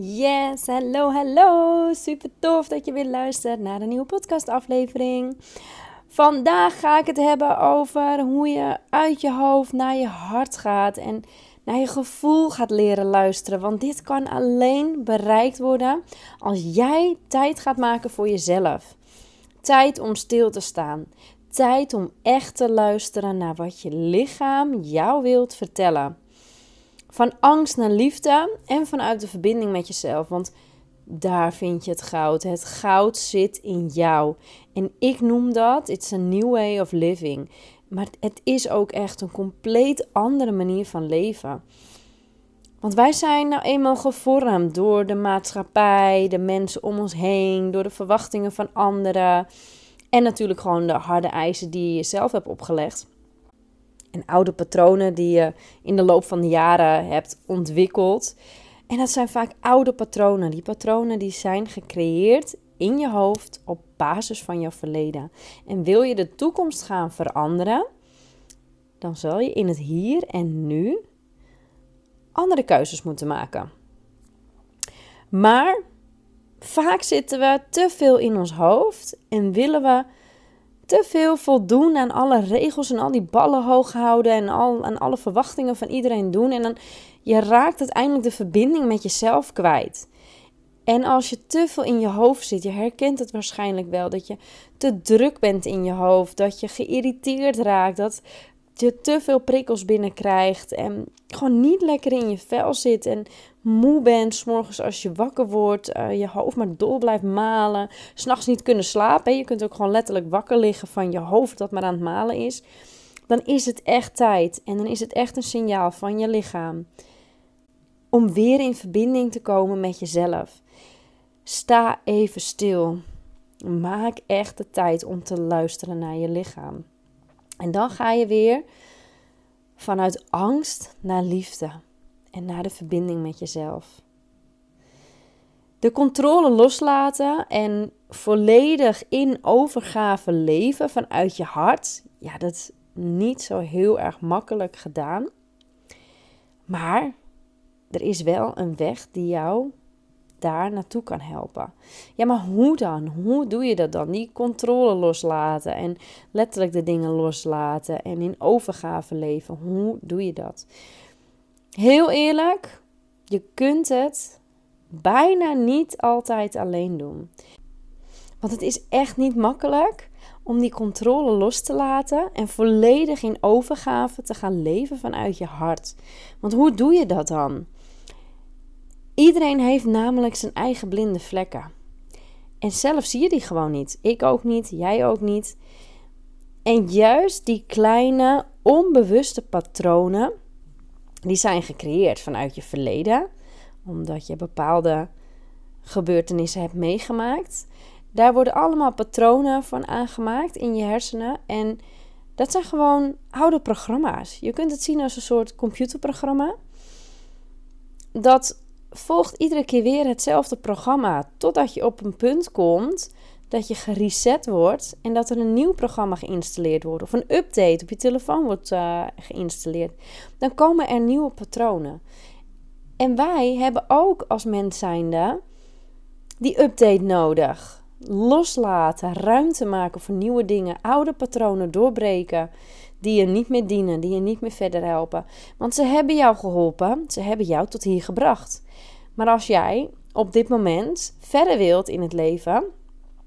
Yes, hallo, hallo. Super tof dat je weer luistert naar een nieuwe podcastaflevering. Vandaag ga ik het hebben over hoe je uit je hoofd naar je hart gaat en naar je gevoel gaat leren luisteren. Want dit kan alleen bereikt worden als jij tijd gaat maken voor jezelf. Tijd om stil te staan. Tijd om echt te luisteren naar wat je lichaam jou wilt vertellen. Van angst naar liefde en vanuit de verbinding met jezelf. Want daar vind je het goud. Het goud zit in jou. En ik noem dat, it's a new way of living. Maar het is ook echt een compleet andere manier van leven. Want wij zijn nou eenmaal gevormd door de maatschappij, de mensen om ons heen, door de verwachtingen van anderen. En natuurlijk gewoon de harde eisen die je jezelf hebt opgelegd en oude patronen die je in de loop van de jaren hebt ontwikkeld. En dat zijn vaak oude patronen. Die patronen die zijn gecreëerd in je hoofd op basis van jouw verleden. En wil je de toekomst gaan veranderen, dan zal je in het hier en nu andere keuzes moeten maken. Maar vaak zitten we te veel in ons hoofd en willen we te veel voldoen aan alle regels en al die ballen hoog houden en al, aan alle verwachtingen van iedereen doen. En dan je raakt uiteindelijk de verbinding met jezelf kwijt. En als je te veel in je hoofd zit, je herkent het waarschijnlijk wel, dat je te druk bent in je hoofd, dat je geïrriteerd raakt, dat je te veel prikkels binnenkrijgt en gewoon niet lekker in je vel zit en moe bent, morgens als je wakker wordt, uh, je hoofd maar dol blijft malen, s'nachts niet kunnen slapen. Je kunt ook gewoon letterlijk wakker liggen van je hoofd dat maar aan het malen is. Dan is het echt tijd en dan is het echt een signaal van je lichaam om weer in verbinding te komen met jezelf. Sta even stil. Maak echt de tijd om te luisteren naar je lichaam. En dan ga je weer vanuit angst naar liefde en naar de verbinding met jezelf. De controle loslaten en volledig in overgave leven vanuit je hart, ja, dat is niet zo heel erg makkelijk gedaan. Maar er is wel een weg die jou daar naartoe kan helpen. Ja, maar hoe dan? Hoe doe je dat dan? Die controle loslaten en letterlijk de dingen loslaten en in overgave leven. Hoe doe je dat? Heel eerlijk, je kunt het bijna niet altijd alleen doen. Want het is echt niet makkelijk om die controle los te laten en volledig in overgave te gaan leven vanuit je hart. Want hoe doe je dat dan? Iedereen heeft namelijk zijn eigen blinde vlekken. En zelf zie je die gewoon niet. Ik ook niet, jij ook niet. En juist die kleine onbewuste patronen, die zijn gecreëerd vanuit je verleden, omdat je bepaalde gebeurtenissen hebt meegemaakt. Daar worden allemaal patronen van aangemaakt in je hersenen. En dat zijn gewoon oude programma's. Je kunt het zien als een soort computerprogramma. Dat volgt iedere keer weer hetzelfde programma. Totdat je op een punt komt dat je gereset wordt en dat er een nieuw programma geïnstalleerd wordt. Of een update op je telefoon wordt uh, geïnstalleerd. Dan komen er nieuwe patronen. En wij hebben ook als mens zijnde die update nodig. Loslaten, ruimte maken voor nieuwe dingen, oude patronen doorbreken die je niet meer dienen, die je niet meer verder helpen. Want ze hebben jou geholpen, ze hebben jou tot hier gebracht. Maar als jij op dit moment verder wilt in het leven,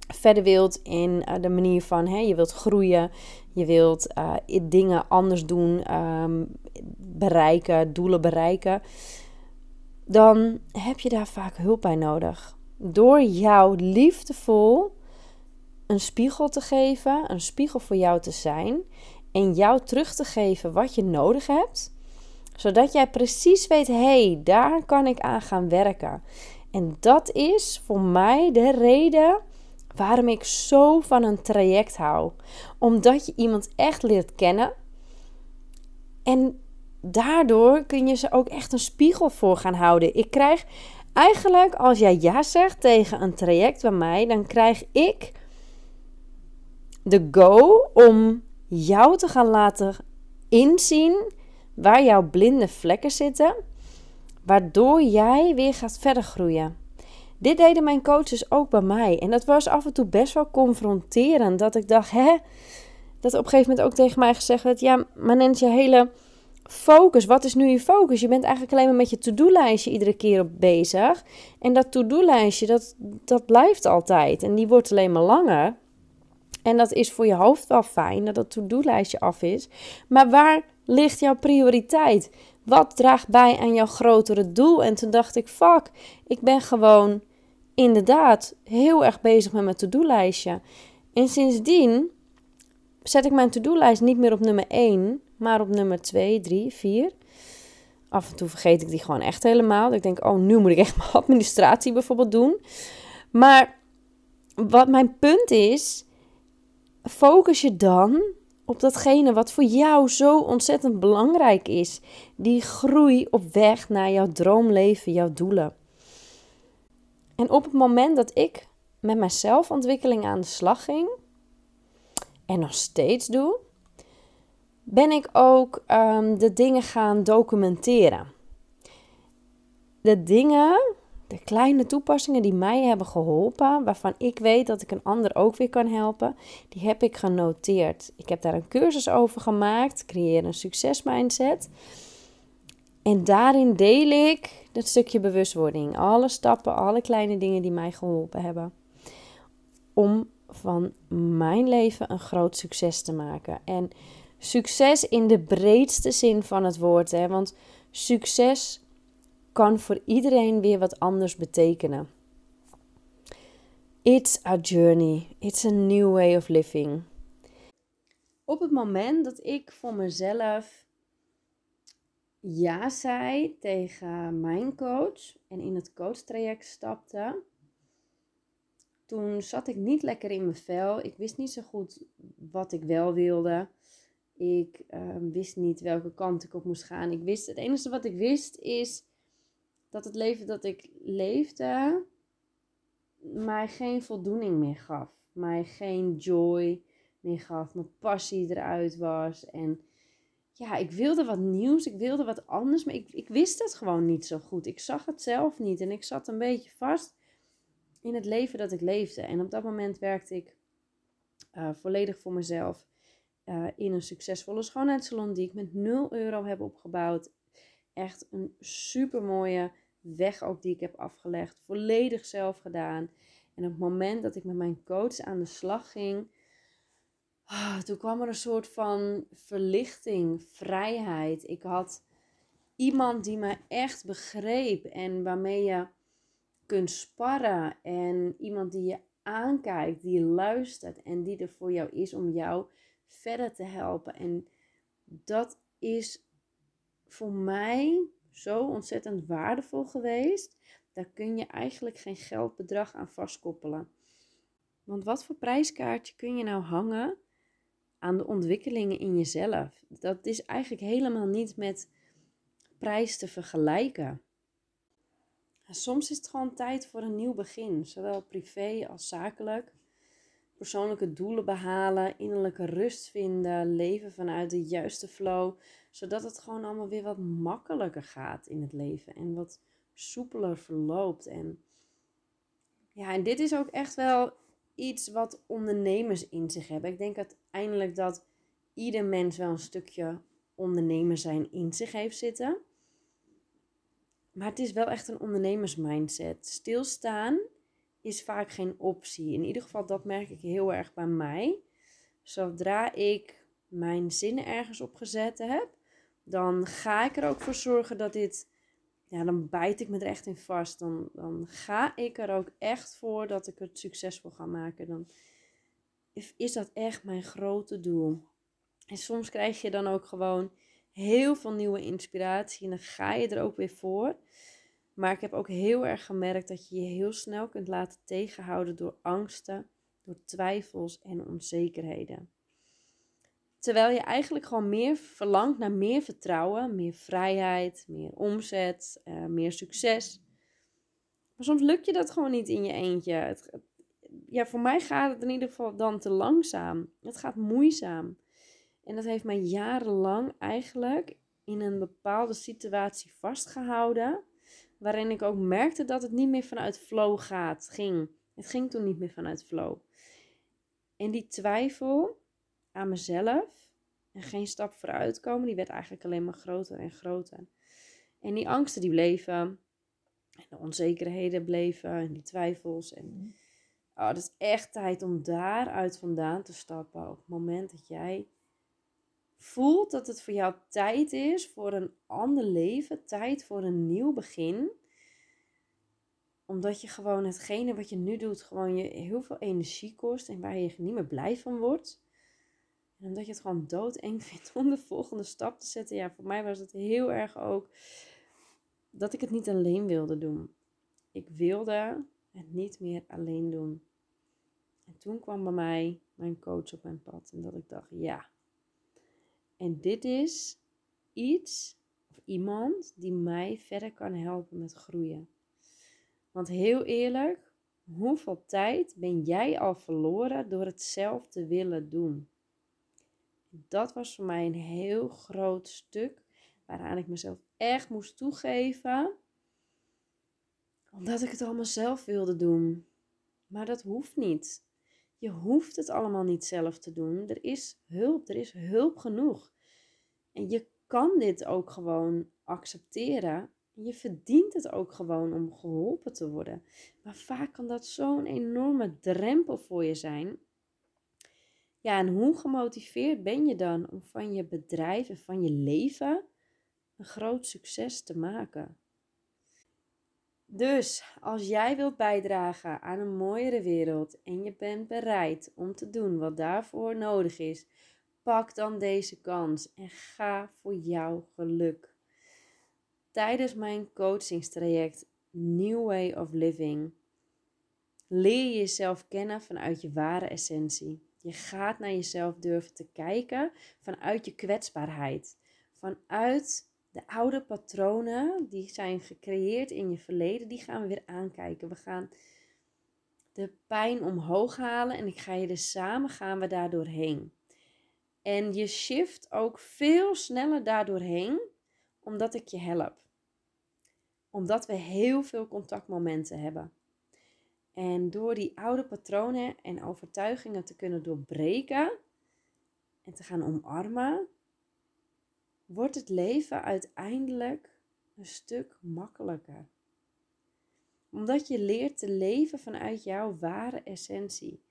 verder wilt in uh, de manier van hè, je wilt groeien, je wilt uh, dingen anders doen, um, bereiken, doelen bereiken, dan heb je daar vaak hulp bij nodig. Door jou liefdevol een spiegel te geven, een spiegel voor jou te zijn en jou terug te geven wat je nodig hebt, zodat jij precies weet: hé, hey, daar kan ik aan gaan werken. En dat is voor mij de reden waarom ik zo van een traject hou. Omdat je iemand echt leert kennen. En daardoor kun je ze ook echt een spiegel voor gaan houden. Ik krijg eigenlijk, als jij ja zegt tegen een traject bij mij, dan krijg ik de go om jou te gaan laten inzien waar jouw blinde vlekken zitten, waardoor jij weer gaat verder groeien. Dit deden mijn coaches ook bij mij. En dat was af en toe best wel confronterend. Dat ik dacht, hè? Dat op een gegeven moment ook tegen mij gezegd werd: Ja, maar Nancy, je hele focus. Wat is nu je focus? Je bent eigenlijk alleen maar met je to-do-lijstje iedere keer op bezig. En dat to-do-lijstje, dat, dat blijft altijd. En die wordt alleen maar langer. En dat is voor je hoofd wel fijn dat dat to-do-lijstje af is. Maar waar ligt jouw prioriteit? Wat draagt bij aan jouw grotere doel? En toen dacht ik: fuck, ik ben gewoon inderdaad heel erg bezig met mijn to-do-lijstje. En sindsdien zet ik mijn to-do-lijst niet meer op nummer 1, maar op nummer 2, 3, 4. Af en toe vergeet ik die gewoon echt helemaal. Ik denk, oh, nu moet ik echt mijn administratie bijvoorbeeld doen. Maar wat mijn punt is, focus je dan op datgene wat voor jou zo ontzettend belangrijk is. Die groei op weg naar jouw droomleven, jouw doelen. En op het moment dat ik met mijn zelfontwikkeling aan de slag ging, en nog steeds doe, ben ik ook um, de dingen gaan documenteren. De dingen, de kleine toepassingen die mij hebben geholpen, waarvan ik weet dat ik een ander ook weer kan helpen, die heb ik genoteerd. Ik heb daar een cursus over gemaakt, creëer een succesmindset. En daarin deel ik dat stukje bewustwording, alle stappen, alle kleine dingen die mij geholpen hebben. Om van mijn leven een groot succes te maken. En succes in de breedste zin van het woord. Hè? Want succes kan voor iedereen weer wat anders betekenen. It's a journey. It's a new way of living. Op het moment dat ik voor mezelf ja zei tegen mijn coach en in het coachtraject stapte, toen zat ik niet lekker in mijn vel. Ik wist niet zo goed wat ik wel wilde. Ik ehm, wist niet welke kant ik op moest gaan. Ik wist, het enige wat ik wist is dat het leven dat ik leefde mij geen voldoening meer gaf. Mij geen joy meer gaf. Mijn passie eruit was. En ja, ik wilde wat nieuws. Ik wilde wat anders. Maar ik, ik wist het gewoon niet zo goed. Ik zag het zelf niet. En ik zat een beetje vast in het leven dat ik leefde. En op dat moment werkte ik uh, volledig voor mezelf uh, in een succesvolle schoonheidssalon die ik met 0 euro heb opgebouwd. Echt een super mooie weg ook die ik heb afgelegd. Volledig zelf gedaan. En op het moment dat ik met mijn coach aan de slag ging, oh, toen kwam er een soort van verlichting, vrijheid. Ik had iemand die me echt begreep en waarmee je kunt sparren en iemand die je aankijkt, die luistert en die er voor jou is om jou verder te helpen. En dat is voor mij zo ontzettend waardevol geweest. Daar kun je eigenlijk geen geldbedrag aan vastkoppelen. Want wat voor prijskaartje kun je nou hangen aan de ontwikkelingen in jezelf? Dat is eigenlijk helemaal niet met prijs te vergelijken soms is het gewoon tijd voor een nieuw begin, zowel privé als zakelijk. Persoonlijke doelen behalen, innerlijke rust vinden, leven vanuit de juiste flow, zodat het gewoon allemaal weer wat makkelijker gaat in het leven en wat soepeler verloopt. En ja, en dit is ook echt wel iets wat ondernemers in zich hebben. Ik denk uiteindelijk dat ieder mens wel een stukje ondernemer zijn in zich heeft zitten. Maar het is wel echt een ondernemersmindset. Stilstaan is vaak geen optie. In ieder geval, dat merk ik heel erg bij mij. Zodra ik mijn zinnen ergens op gezet heb, dan ga ik er ook voor zorgen dat dit. Ja, dan bijt ik me er echt in vast. Dan, dan ga ik er ook echt voor dat ik het succesvol ga maken. Dan is dat echt mijn grote doel. En soms krijg je dan ook gewoon heel veel nieuwe inspiratie en dan ga je er ook weer voor. Maar ik heb ook heel erg gemerkt dat je je heel snel kunt laten tegenhouden door angsten, door twijfels en onzekerheden. Terwijl je eigenlijk gewoon meer verlangt naar meer vertrouwen, meer vrijheid, meer omzet, uh, meer succes. Maar soms lukt je dat gewoon niet in je eentje. Het, ja, voor mij gaat het in ieder geval dan te langzaam. Het gaat moeizaam. En dat heeft mij jarenlang eigenlijk in een bepaalde situatie vastgehouden. waarin ik ook merkte dat het niet meer vanuit flow gaat, ging. Het ging toen niet meer vanuit flow. En die twijfel aan mezelf en geen stap vooruit komen, die werd eigenlijk alleen maar groter en groter. En die angsten die bleven, en de onzekerheden bleven, en die twijfels. En mhm. oh, het is echt tijd om daaruit vandaan te stappen op het moment dat jij voelt dat het voor jou tijd is voor een ander leven, tijd voor een nieuw begin. Omdat je gewoon hetgene wat je nu doet, gewoon je heel veel energie kost en waar je niet meer blij van wordt. En omdat je het gewoon doodeng vindt om de volgende stap te zetten. Ja, voor mij was het heel erg ook dat ik het niet alleen wilde doen. Ik wilde het niet meer alleen doen. En toen kwam bij mij mijn coach op mijn pad. En dat ik dacht, ja, en dit is iets of iemand die mij verder kan helpen met groeien. Want heel eerlijk, hoeveel tijd ben jij al verloren door het zelf te willen doen? Dat was voor mij een heel groot stuk waaraan ik mezelf echt moest toegeven. Omdat ik het allemaal zelf wilde doen. Maar dat hoeft niet. Je hoeft het allemaal niet zelf te doen. Er is hulp, er is hulp genoeg. En je kan dit ook gewoon accepteren. Je verdient het ook gewoon om geholpen te worden. Maar vaak kan dat zo'n enorme drempel voor je zijn. Ja, en hoe gemotiveerd ben je dan om van je bedrijf en van je leven een groot succes te maken? Dus als jij wilt bijdragen aan een mooiere wereld en je bent bereid om te doen wat daarvoor nodig is, pak dan deze kans en ga voor jouw geluk. Tijdens mijn coachingstraject New Way of Living leer je jezelf kennen vanuit je ware essentie. Je gaat naar jezelf durven te kijken vanuit je kwetsbaarheid, vanuit de oude patronen die zijn gecreëerd in je verleden, die gaan we weer aankijken. We gaan de pijn omhoog halen en ik ga je er samen gaan we daar doorheen. En je shift ook veel sneller daardoorheen, omdat ik je help. Omdat we heel veel contactmomenten hebben. En door die oude patronen en overtuigingen te kunnen doorbreken en te gaan omarmen, wordt het leven uiteindelijk een stuk makkelijker. Omdat je leert te leven vanuit jouw ware essentie.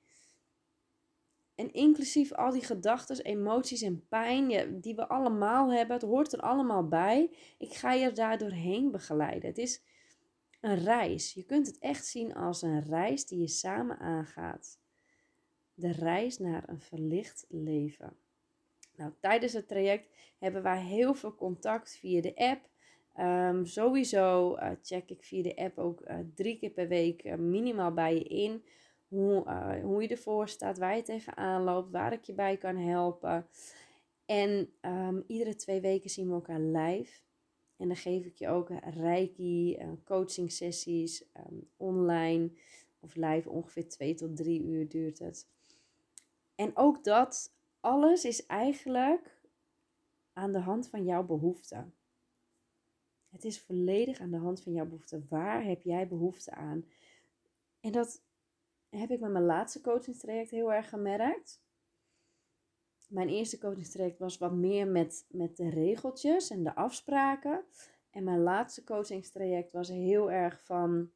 En inclusief al die gedachten, emoties en pijn die we allemaal hebben, het hoort er allemaal bij. Ik ga je daar doorheen begeleiden. Het is een reis. Je kunt het echt zien als een reis die je samen aangaat. De reis naar een verlicht leven. Nou, tijdens het traject hebben wij heel veel contact via de app. Um, sowieso uh, check ik via de app ook uh, drie keer per week uh, minimaal bij je in hoe, hoe je ervoor staat, waar je tegenaan loopt, waar ik je bij kan helpen. En um, iedere twee weken zien we elkaar live. En dan geef ik je ook reiki, uh, coaching sessies, um, online of live. Ongeveer twee tot drie uur duurt het. En ook dat, alles is eigenlijk aan de hand van jouw behoeften. Het is volledig aan de hand van jouw behoeften. Waar heb jij behoefte aan? En dat heb ik met mijn laatste coachingstraject heel erg gemerkt. Mijn eerste coachingstraject was wat meer met, met de regeltjes en de afspraken. En mijn laatste coachingstraject was heel erg van.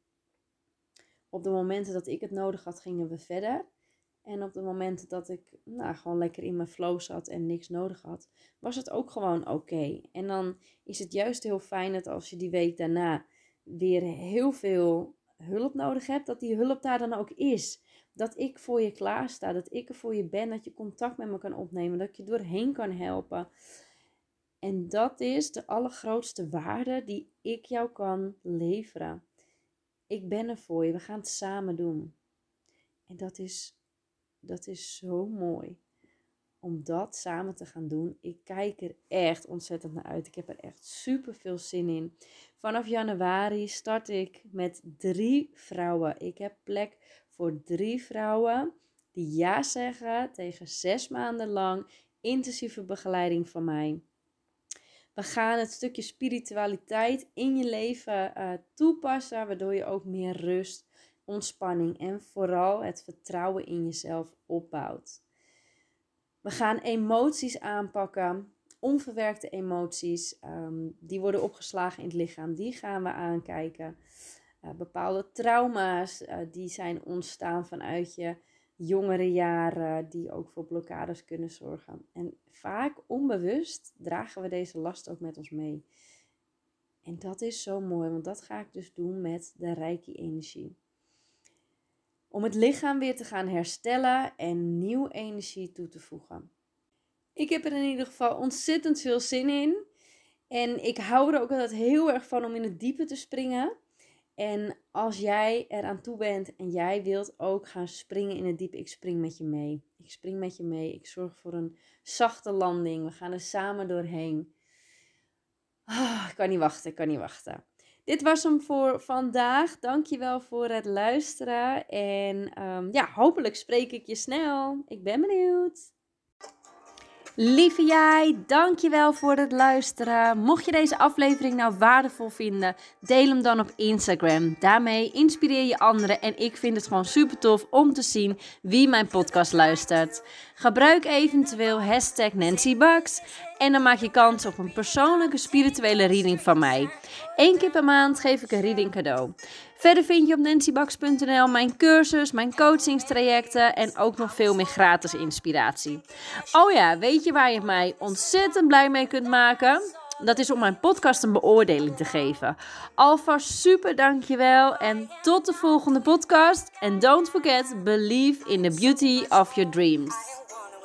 Op de momenten dat ik het nodig had, gingen we verder. En op de momenten dat ik nou, gewoon lekker in mijn flow zat en niks nodig had, was het ook gewoon oké. En dan is het juist heel fijn dat als je die week daarna weer heel veel hulp nodig hebt, dat die hulp daar dan ook is. Dat ik voor je klaar sta, dat ik er voor je ben, dat je contact met me kan opnemen, dat ik je doorheen kan helpen. En dat is de allergrootste waarde die ik jou kan leveren. Ik ben er voor je, we gaan het samen doen. En dat is, dat is zo mooi om dat samen te gaan doen. Ik kijk er echt ontzettend naar uit. Ik heb er echt super veel zin in. Vanaf januari start ik met drie vrouwen. Ik heb plek voor drie vrouwen die ja zeggen tegen zes maanden lang intensieve begeleiding van mij. We gaan het stukje spiritualiteit in je leven uh, toepassen, waardoor je ook meer rust, ontspanning en vooral het vertrouwen in jezelf opbouwt. We gaan emoties aanpakken, onverwerkte emoties, um, die worden opgeslagen in het lichaam, die gaan we aankijken. Uh, bepaalde trauma's, uh, die zijn ontstaan vanuit je jongere jaren die ook voor blokkades kunnen zorgen. En vaak onbewust dragen we deze last ook met ons mee. En dat is zo mooi, want dat ga ik dus doen met de Reiki-energie. Om het lichaam weer te gaan herstellen en nieuw energie toe te voegen. Ik heb er in ieder geval ontzettend veel zin in. En ik hou er ook altijd heel erg van om in het diepe te springen. En als jij eraan toe bent en jij wilt ook gaan springen in het diep, ik spring met je mee. Ik spring met je mee. Ik zorg voor een zachte landing. We gaan er samen doorheen. Oh, ik kan niet wachten, ik kan niet wachten. Dit was hem voor vandaag. Dankjewel voor het luisteren. En ehm, ja, hopelijk spreek ik je snel. Ik ben benieuwd. Lieve jij, dankjewel voor het luisteren. Mocht je deze aflevering nou waardevol vinden, deel hem dan op Instagram. Daarmee inspireer je anderen en ik vind het gewoon super tof om te zien wie mijn podcast luistert. Gebruik eventueel hashtag Nancy en dan maak je kans op een persoonlijke spirituele reading van mij. Eén keer per maand geef ik een reading cadeau. Verder vind je op nancybax.nl mijn cursus, mijn coachingstrajecten en ook nog veel meer gratis inspiratie. Oh ja, weet je waar je mij ontzettend blij mee kunt maken? Dat is om mijn podcast een beoordeling te geven. Alvast super dankjewel en tot de volgende podcast. And don't forget, believe in the beauty of your dreams.